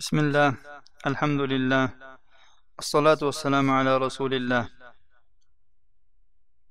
بسم الله الحمد لله الصلاة والسلام على رسول الله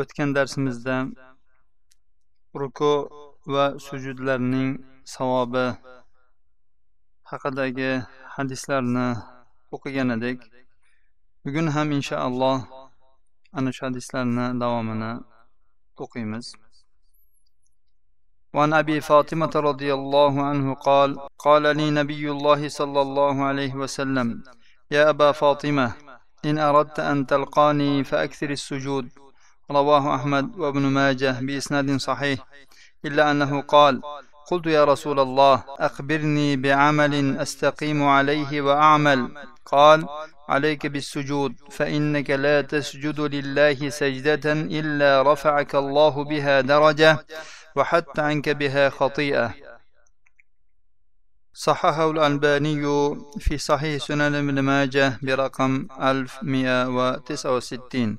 o'tgan darsimizda ruku va sujudlarning savobi haqidagi hadislarni o'qigan edik bugun ham inshaalloh ana shu hadislarni davomini o'qiymiz وعن أبي فاطمة رضي الله عنه قال قال لي نبي الله صلى الله عليه وسلم يا أبا فاطمة إن أردت أن تلقاني فأكثر السجود. رواه أحمد وابن ماجه بإسناد صحيح إلا أنه قال قلت يا رسول الله أخبرني بعمل أستقيم عليه وأعمل. قال عليك بالسجود فإنك لا تسجد لله سجدة إلا رفعك الله بها درجة. وحتى عنك بها خطيئة صححه الألباني في صحيح سنن ابن ماجه برقم 1169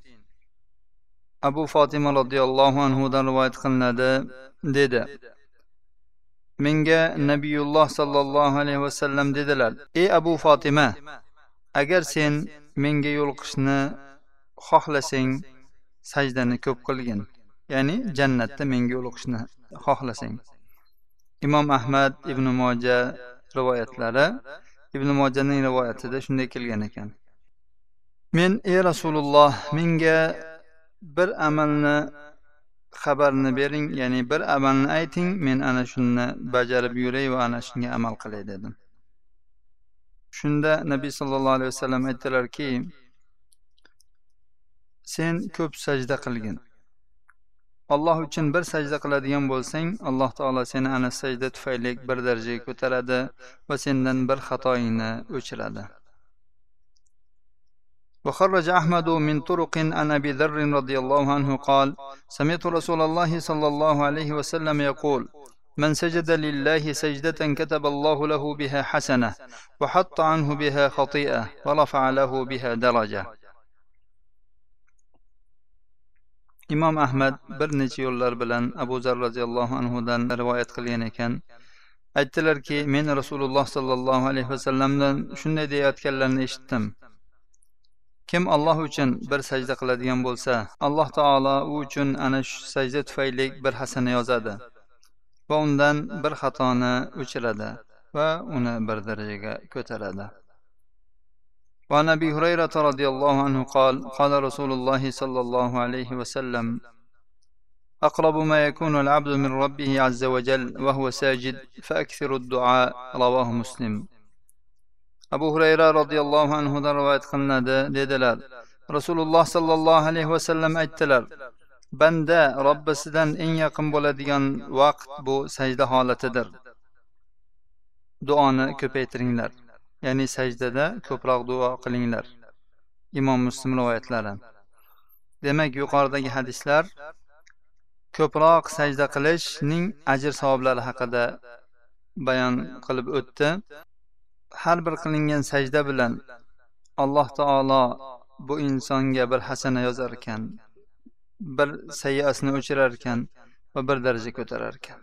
abu fotima roziyallohu anhudan rivoyat qilinadi dedi menga nabiyulloh sollallohu alayhi vasallam dedilar ey abu fotima agar sen menga yo'liqishni xohlasang sajdani ko'p qilgin ya'ni jannatda menga ulug'ishni xohlasang. Imom ahmad ibn moja rivoyatlari ibn mojaning rivoyatida shunday kelgan ekan. Men ey rasululloh menga bir amalni xabarni bering ya'ni bir amalni ayting men ana shuni bajarib yuray va ana shunga amal qilay dedim. Shunda nabiy sollallohu alayhi vasallam aytdilarki sen ko'p sajda qilgin. Alloh uchun bir sajda qiladigan bo'lsang alloh taolo seni ana sajda tufayli bir darajaga ko'taradi va sendan bir xatoingni o'chiradi. وخرج أحمد من طرق عن أبي ذر رضي الله عنه قال سمعت رسول الله صلى الله عليه وسلم يقول من سجد لله سجدة كتب الله له بها حسنة وحط عنه بها خطيئة ورفع له بها درجة imom ahmad bir necha yo'llar bilan abu zar roziyallohu anhudan rivoyat qilgan ekan. Aytdilarki men rasululloh sollallohu alayhi vasallamdan shunday deyayotganlarini eshitdim. Kim alloh uchun bir sajda qiladigan bo'lsa alloh taolo u uchun ana shu sajda tufayli bir hasana yozadi va undan bir xatoni o'chiradi va uni bir darajaga ko'taradi. وعن ابي هريره رضي الله عنه قال قال رسول الله صلى الله عليه وسلم اقرب ما يكون العبد من ربه عز وجل وهو ساجد فاكثر الدعاء رواه مسلم abu hurayra roziyallohu anhudan rivoyat qilinadi dedilar rasululloh sollallohu alayhi vasallam aytdilar banda robbisidan eng yaqin bo'ladigan vaqt bu sajda holatidir duoni ko'paytiringlar ya'ni sajdada ko'proq duo qilinglar. Imom muslim rivoyatlari. Demak yuqoridagi hadislar ko'proq sajda qilishning ajr savoblari haqida bayon qilib o'tdi. Har bir qilingan sajda bilan alloh taolo bu insonga bir hasana yozar ekan bir sayyasini o'chirar ekan va bir daraja ko'tarar ekan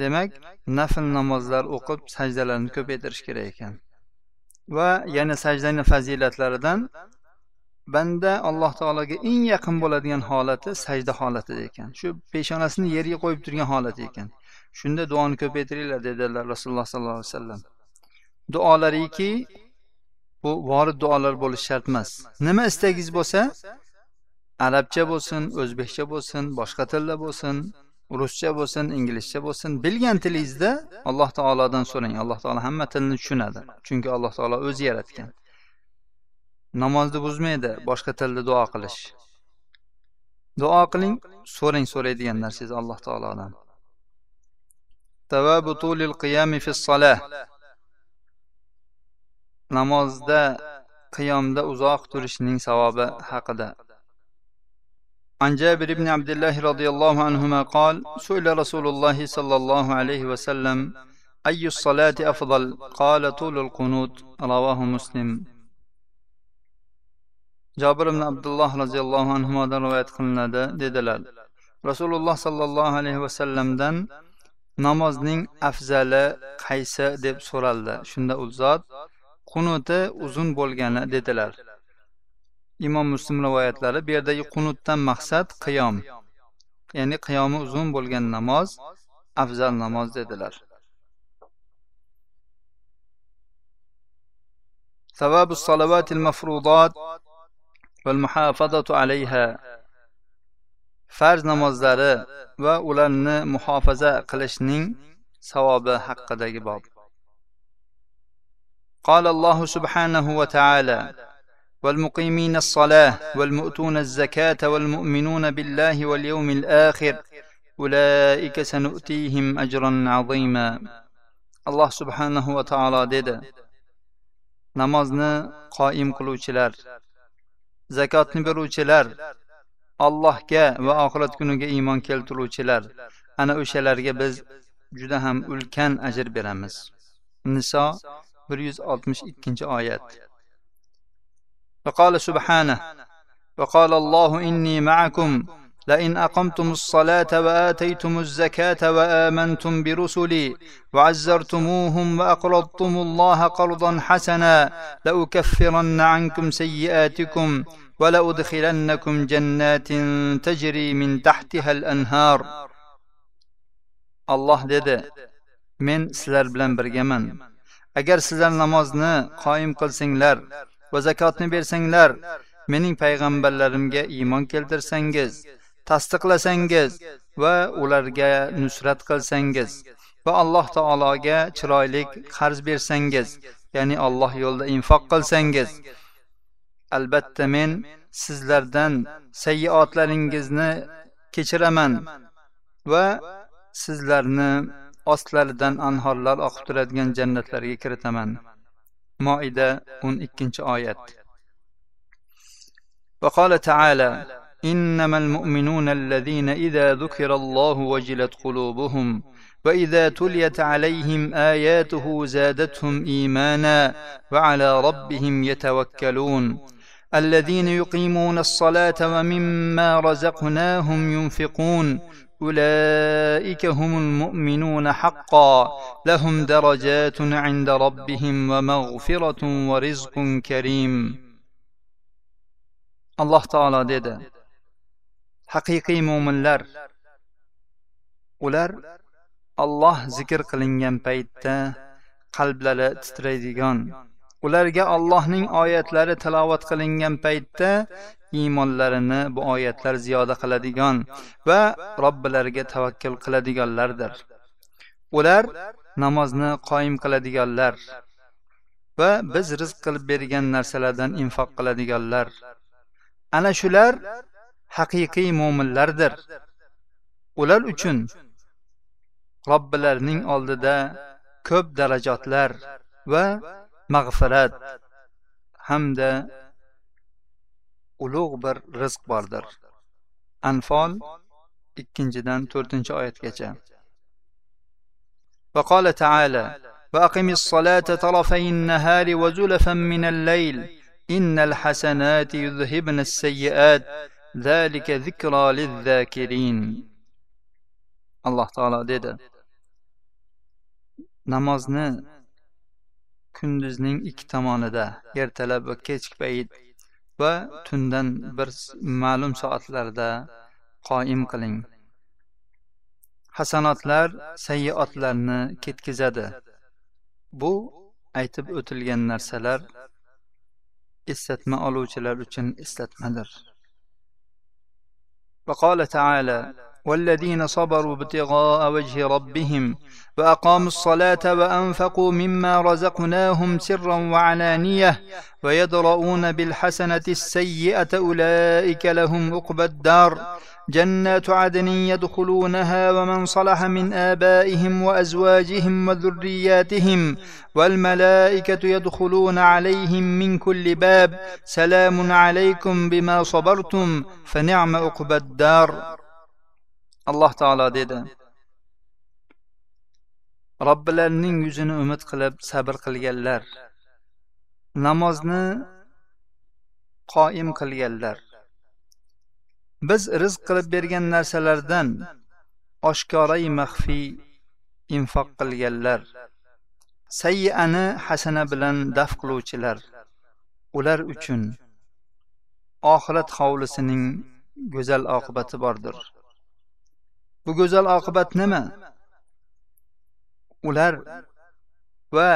demak nafl namozlar o'qib sajdalarni ko'paytirish kerak ekan. Va yana sajdani fazilatlaridan banda alloh taologa eng yaqin bo'ladigan holati sajda holati ekan. Shu peshonasini yerga qo'yib turgan holati ekan. Shunda duoni ko'paytiringlar dedilar rasululloh sollallohu alayhi vasallam. Duolariki bu vorid duolar bo'lishi shart emas. Nima istagingiz bo'lsa arabcha bo'lsin o'zbekcha bo'lsin boshqa tilda bo'lsin ruscha bo'lsin inglizcha bo'lsin bilgan tilingizda alloh taolodan so'rang. Alloh taolo hamma tilni tushunadi. Chunki alloh taolo o'zi yaratgan. Namozni buzmaydi boshqa tilda duo qilish. Duo qiling so'rang so'raydigan narsangiz alloh taolodan. Namozda qiyomda uzoq turishning savobi haqida. عن جابر بن عبد الله رضي الله عنهما قال سئل رسول الله صلى الله عليه وسلم أي الصلاة أفضل قال طول القنوت رواه مسلم jobir ibn abdulloh roziyallohu anhudan rivoyat qilinadi dedilar rasululloh sollallohu alayhi vasallamdan namozning afzali qaysi deb so'raldi shunda u zot qunuti uzun bo'lgani dedilar imom muslim rivoyatlari bu yerdagi qunutdan maqsad qiyom ya'ni qiyomi uzun bo'lgan namoz afzal namoz dedilar ثواب الصلوات المفروضات والمحافظة عليها farz namozlari va ularni muhofaza qilishning savobi haqidagi bob قال الله سبحانه وتعالى والمقيمين الصلاة والمؤتون الزكاة والمؤمنون بالله واليوم الآخر أولئك سنؤتيهم أجرا عظيما الله سبحانه وتعالى dedi namozni qoim qiluvchilar zakotni beruvchilar allohga va oxirat kuniga iymon keltiruvchilar ana o'shalarga biz juda ham ulkan ajr beramiz niso bir yuz oltmish ikkinchi oyat وقال سبحانه وقال الله إني معكم لئن أقمتم الصلاة وآتيتم الزكاة وآمنتم برسلي وعزرتموهم وأقرضتم الله قرضا حسنا لأكفرن عنكم سيئاتكم ولأدخلنكم جنات تجري من تحتها الأنهار. الله dedi men sizlar bilan birgaman. Agar sizlar namozni qoyim qilsanglar va zakotni bersanglar. Mening payg'ambarlarimga iymon keltirsangiz tasdiqlasangiz va ularga nusrat qilsangiz va alloh taologa chiroyli qarz bersangiz ya'ni alloh yo'lida infoq qilsangiz albatta men sizlardan sayyiotlaringizni kechiraman va sizlarni ostlaridan anhorlar oqib turadigan jannatlarga kiritaman. Moida o'n ikkinchi وقال تعالى إنما المؤمنون الذين إذا ذكر الله وجلت قلوبهم وإذا تليت عليهم آياته زادتهم إيمانا وعلى ربهم يتوكلون. الذين يقيمون الصلاة ومما رزقناهم ينفقون أولئك هم المؤمنون حقا لهم درجات عند ربهم ومغفرة ورزق كريم الله تعالى dedi haqiqiy mo'minlar ular olloh zikr qilingan paytda qalblari titraydigan ularga allohning oyatlari tilovat qilingan paytda iymonlarini bu oyatlar ziyoda qiladigan va robbilariga tavakkul qiladiganlardir. Ular namozni qoyim qiladiganlar va biz rizq qilib bergan narsalardan infoq qiladiganlar. Ana shular haqiqiy mo'minlardir ular uchun robbilarining oldida ko'p darajotlar va mag'firat hamda ulug' bir rizq bordir anfol ikkinchidan to'rtinchi oyatgacha وقال تعالى وأقم الصلاة طرفي النهار وزلفا من الليل إن الحسنات يذهبن السيئات ذلك ذكرى للذاكرين الله تعالى dedi namozni kunduzning ikki tomonida ertalab va kechki payt va tundan bir ma'lum soatlarda qoim qiling. Hasanotlar sayyiotlarni ketkizadi bu aytib o'tilgan narsalar eslatma oluvchilar uchun eslatmadir. Va qola taala والذين صبروا ابتغاء وجه ربهم وأقاموا الصلاة وأنفقوا مما رزقناهم سرا وعلانية ويدرؤون بالحسنة السيئة أولئك لهم عقبى الدار جنات عدن يدخلونها ومن صلح من آبائهم وأزواجهم وذرياتهم والملائكة يدخلون عليهم من كل باب سلام عليكم بما صبرتم فنعم عقبى الدار alloh taolo dedi. Robbilarining yuzini umid qilib sabr qilganlar. Namozni qoim qilganlar. Biz rizq qilib bergan narsalardan oshkorai maxfiy infoq qilganlar. Sayyiani hasana bilan daf qiluvchilar. Ular uchun oxirat hovlisining go'zal oqibati bordir. Bu go'zal oqibat nima? Ular va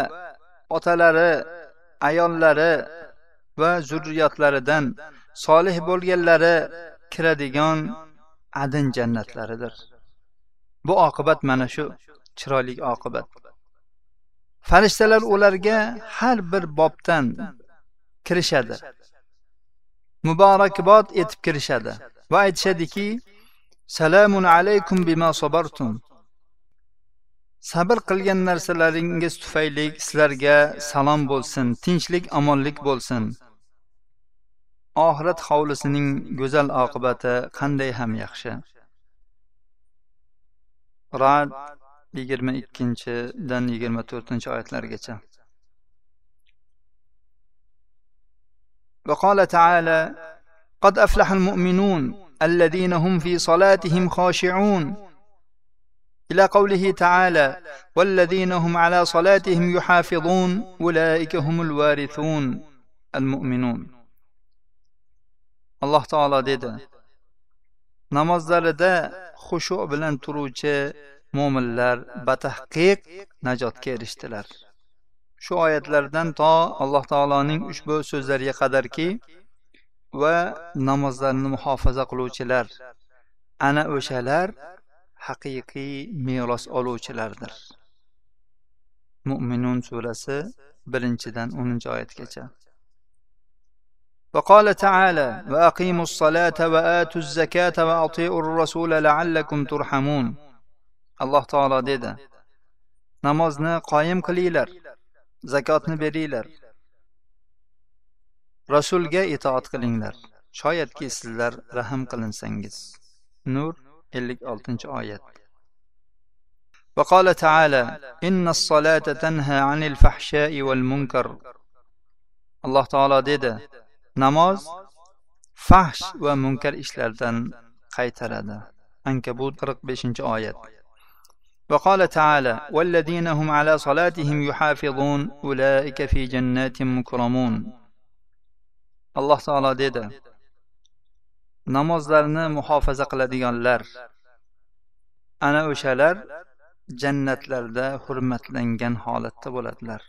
otalari ayollari va zurriyotlaridan solih bo'lganlari kiradigan adin jannatlaridir. Bu oqibat mana shu chiroyli oqibat. Farishtalar ularga har bir bobdan kirishadi. Muborakbod etib kirishadi va aytishadiki salamun alaykum bima sabartum sabr qilgan narsalaringiz tufayli sizlarga salom bo'lsin tinchlik omonlik bo'lsin oxirat hovlisining go'zal oqibati qanday ham yaxshi rad yigirma ikkinchidan yigirma to'rtinchi oyatlargacha وقال تعالى قد أفلح المؤمنون الذين هم في صلاتهم خاشعون إلى قوله تعالى والذين هم على صلاتهم يحافظون أولئك هم الوارثون المؤمنون alloh taolo dedi namozlarida xushu bilan turuvchi mo'minlar batahqiq najotga erishdilar shu oyatlardan to alloh taoloning ushbu so'zlariga qadarki va namozlarni muhofaza qiluvchilar ana o'shalar haqiqiy meros oluvchilardir mo'minun surasi birinchidan o'ninchi oyatgacha وقال تعالى وأقيموا الصلاة وآتوا الزكاة وأطيعوا الرسول لعلكم ترحمون alloh taolo dedi namozni qoyim qilinglar zakotni beringlar رسول rasulga itoat qilinglar. Shoyatki sizlar rahm qilinsangiz. Nur ellik oltinchi oyat. وقال تعالى إن الصلاة تنهى عن الفحشاء والمنكر الله تعالى ديدا نماز فحش ومنكر إشلردن قيتردا أنكبوت قرق بشنج آية وقال تعالى والذين هم على صلاتهم يحافظون أولئك في جنات مكرمون alloh taolo dedi namozlarni muhofaza qiladiganlar ana o'shalar jannatlarda hurmatlangan holatda bo'ladilar.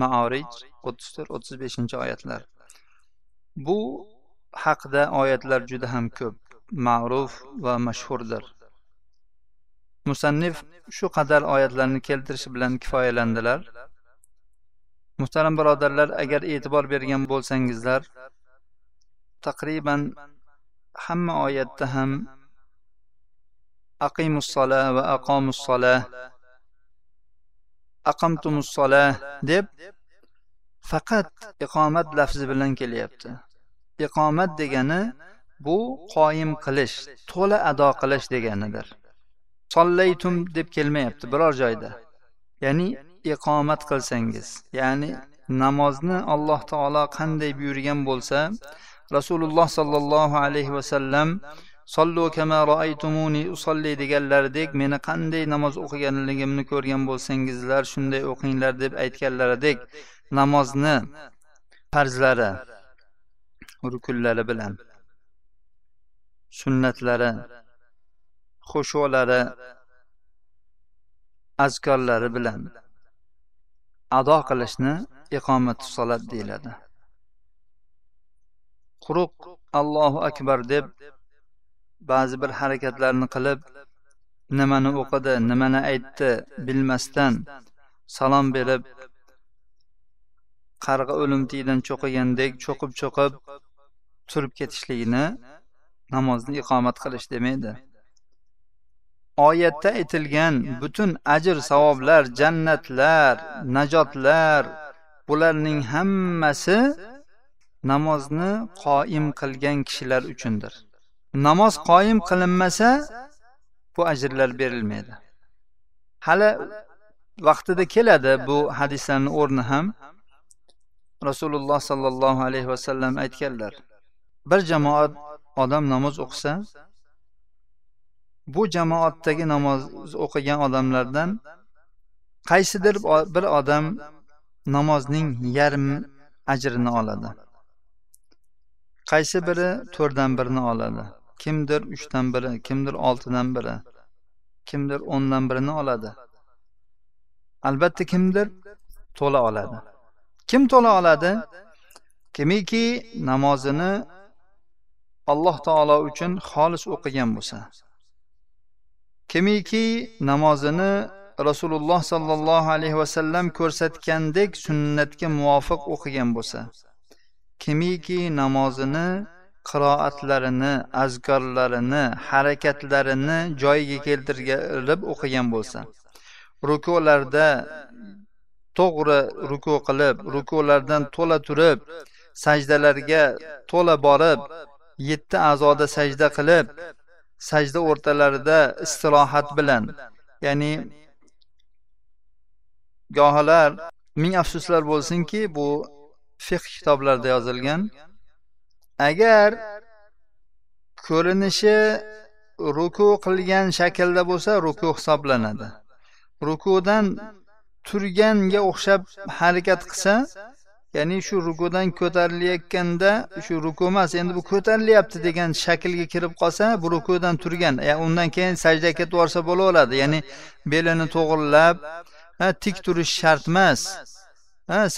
Maorij o'ttiz to'rt o'ttiz beshinchi oyatlar. Bu haqida oyatlar juda ham ko'p ma'ruf va mashhurdir. Musannif shu qadar oyatlarni keltirishi bilan kifoyalandilar. Muhtaram birodarlar agar e'tibor bergan bo'lsangizlar taqriban hamma oyatda ham aqimussola va aqomussola aqamtumussola deb faqat iqomat lafzi bilan kelyapti. Iqomat degani bu qoyim qilish to'la ado qilish deganidir. Sollaytum deb kelmayapti biror joyda. Ya'ni iqomat qilsangiz ya'ni namozni alloh taolo qanday buyurgan bo'lsa rasululloh sollallohu alayhi vasallam sollu kama roaytumuni usolli deganlaridek meni qanday namoz o'qiganligimni ko'rgan bo'lsangizlar shunday o'qinglar deb aytganlaridek namozni farzlari rukunlari bilan sunnatlari xushulari azkorlari bilan ado qilishni iqomati solat deyiladi. Quruq allohu akbar deb ba'zi bir harakatlarni qilib nimani o'qidi nimani aytdi bilmasdan salom berib qarg'a o'limtiydan cho'qigandek cho'qib cho'qib turib ketishligini namozni iqomat qilish demaydi. Oyatda aytilgan butun ajr savoblar jannatlar najotlar bularning hammasi namozni qoim qilgan kishilar uchundir. Namoz qoim qilinmasa bu ajrlar berilmaydi. Hali vaqtida keladi bu hadislarni o'rni ham. Rasululloh sollallohu alayhi vasallam aytganlar bir jamoat odam namoz o'qisa bu jamoatdagi namoz o'qigan odamlardan qaysidir bir odam namozning yarim ajrini oladi. Qaysi biri to'rtdan birini oladi kimdir uchdan biri kimdir oltidan biri kimdir o'ndan birini oladi. Albatta kimdir to'la oladi. Kim to'la oladi? Kimiki namozini alloh taolo uchun xolis o'qigan bo'lsa. Kimiki namozini rasululloh sollallohu alayhi vasallam ko'rsatgandek sunnatga muvofiq o'qigan bo'lsa kimiki namozini qiroatlarini azkorlarini harakatlarini joyiga keltirib o'qigan bo'lsa rukularda to'g'ri ruku qilib rukulardan to'la turib sajdalarga to'la borib yetti a'zoda sajda qilib sajda o'rtalarida istirohat bilan. Ya'ni gohilar ming afsuslar bo'lsinki bu fiqh kitoblarida yozilgan. Agar ko'rinishi ruku qilgan shaklda bo'lsa ruku hisoblanadi. Rukudan turganga o'xshab harakat qilsa ya'ni shu rukudan ko'tarilayotganda shu ruku emas endi bu ko'tarilyapti degan shaklga kirib qolsa bu rukudan turgan. Undan keyin sajdaga ketib yuborsa bo'laveradi. Ya'ni belini to'g'irlab tik turish shart emas.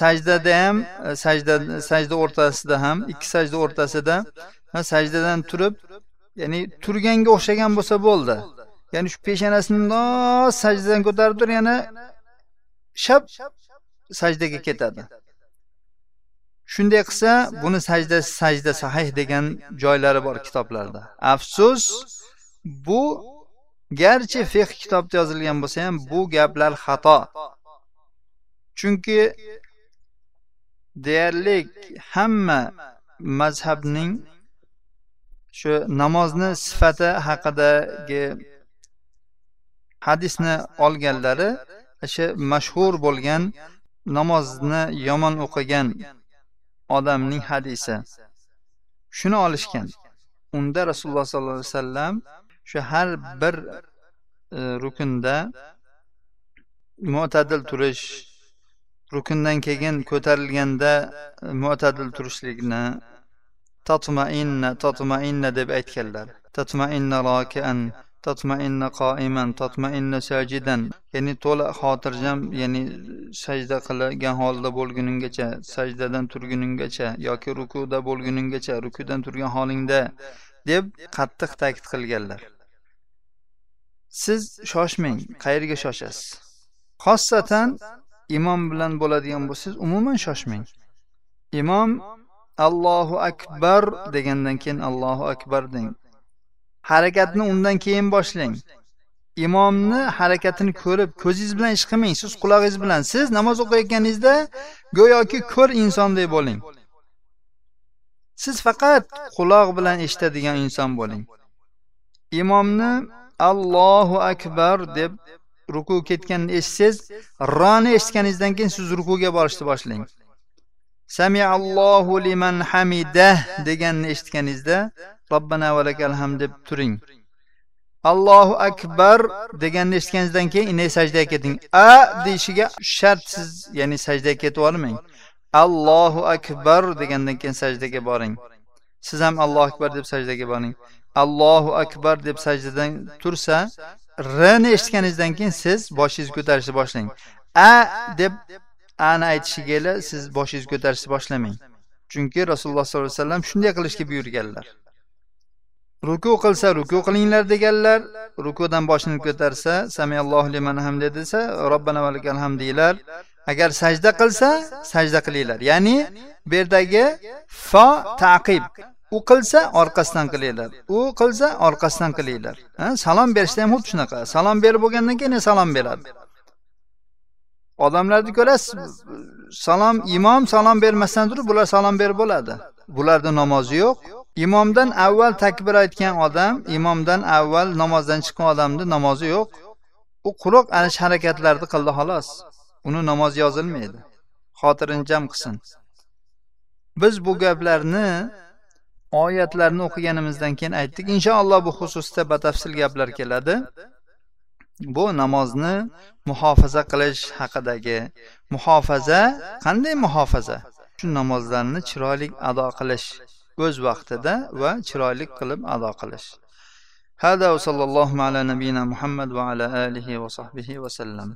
Sajdada ham sajda sajda o'rtasida ham ikki sajda o'rtasida sajdadan turib ya'ni turganga o'xshagan bo'lsa bo'ldi. Ya'ni shu peshonasini mundoq sajdadan ko'tarib turib yana shap sajdaga ketadi. Shunday qilsa buni sajda sajda sahih degan joylari bor kitoblarda. Afsus bu garchi fiq kitobda yozilgan bo'lsa ham bu gaplar xato. Chunki deyarli hamma mazhabning shu namozni sifati haqidagi hadisni olganlari o'sha mashhur bo'lgan namozni yomon o'qigan odamning hadisi. Shuni olishgan. Unda rasululloh sollallohu alayhi vasallam shu har bir e, rukunda mo'tadil turish rukundan keyin ko'tarilganda e, mo'tadil turishlikni tatmainna tatmainna deb aytganlar. Tatmainna rokian tatmainna qoiman tatmainna sajidan. Ya'ni to'la xotirjam ya'ni sajda qilgan holda bo'lguninggacha sajdadan turguninggacha yoki rukuda bo'lguninggacha rukudan turgan holingda deb qattiq ta'kid qilganlar. Siz shoshmang qayerga shoshasiz? Xossatan imom bilan bo'ladigan bo'lsangiz umuman shoshmang. Imom allohu akbar degandan keyin allohu akbar deng. Harakatni undan keyin boshlang. imomni harakatini ko'rib ko'zingiz bilan ish qilmang siz qulog'ingiz bilan. Siz namoz o'qiyotganingizda go'yoki ko'r insondek bo'ling. Siz faqat quloq bilan eshitadigan inson bo'ling. Imomni allohu akbar deb ruku ketganini eshitsangiz roni eshitganingizdan keyin siz rukuga borishni boshlang samiallohu liman hamidah deganini eshitganingizda robbana valakal ham deb turing. Allohu akbar deganini eshitganingizdan keyin ine sajdaga keting. A deyishiga shartsiz ya'ni sajdaga ketib yubormang. Allohu akbar degandan keyin sajdaga boring. Siz ham allohu akbar deb sajdaga boring. Allohu akbar deb sajdadan tursa rni eshitganingizdan keyin siz boshingizni ko'tarishni boshlang. A deb ani aytishiga siz boshingizni ko'tarishni boshlamang. Chunki rasululloh sollallohu alayhi vasallam shunday qilishga buyurganlar. Ruku qilsa ruku qilinglar deganlar rukudan boshini ko'tarsa samiyallohu liman hamdi desa robbana valikal hamd deylar agar sajda qilsa sajda qilinglar. Ya'ni bu yerdagi fo taqib. U qilsa orqasidan qilinglar. U qilsa orqasidan qilinglar. Salom berishda ham xuddi shunaqa. Salom berib bo'lgandan keyin salom beradi. Odamlarni ko'rasiz salom imom salom bermasdan turib bular salom berib bo'ladi. Bularda namozi yo'q. Imomdan avval takbir aytgan odam imomdan avval namozdan chiqqan odamni namozi yo'q. U quruq alish harakatlarni qildi xolos. Uni namoz yozilmaydi. Xotirini jam qilsin. Biz bu gaplarni oyatlarni o'qiganimizdan keyin aytdik. Inshaalloh bu xususda batafsil gaplar keladi. bu namozni muhofaza qilish haqidagi muhofaza qanday muhofaza? Shu namozlarni chiroyli ado qilish o'z vaqtida va chiroyli qilib ado qilish. Hada sallallohu ala nabiyina muhammad va ala alihi va sahbihi vasallam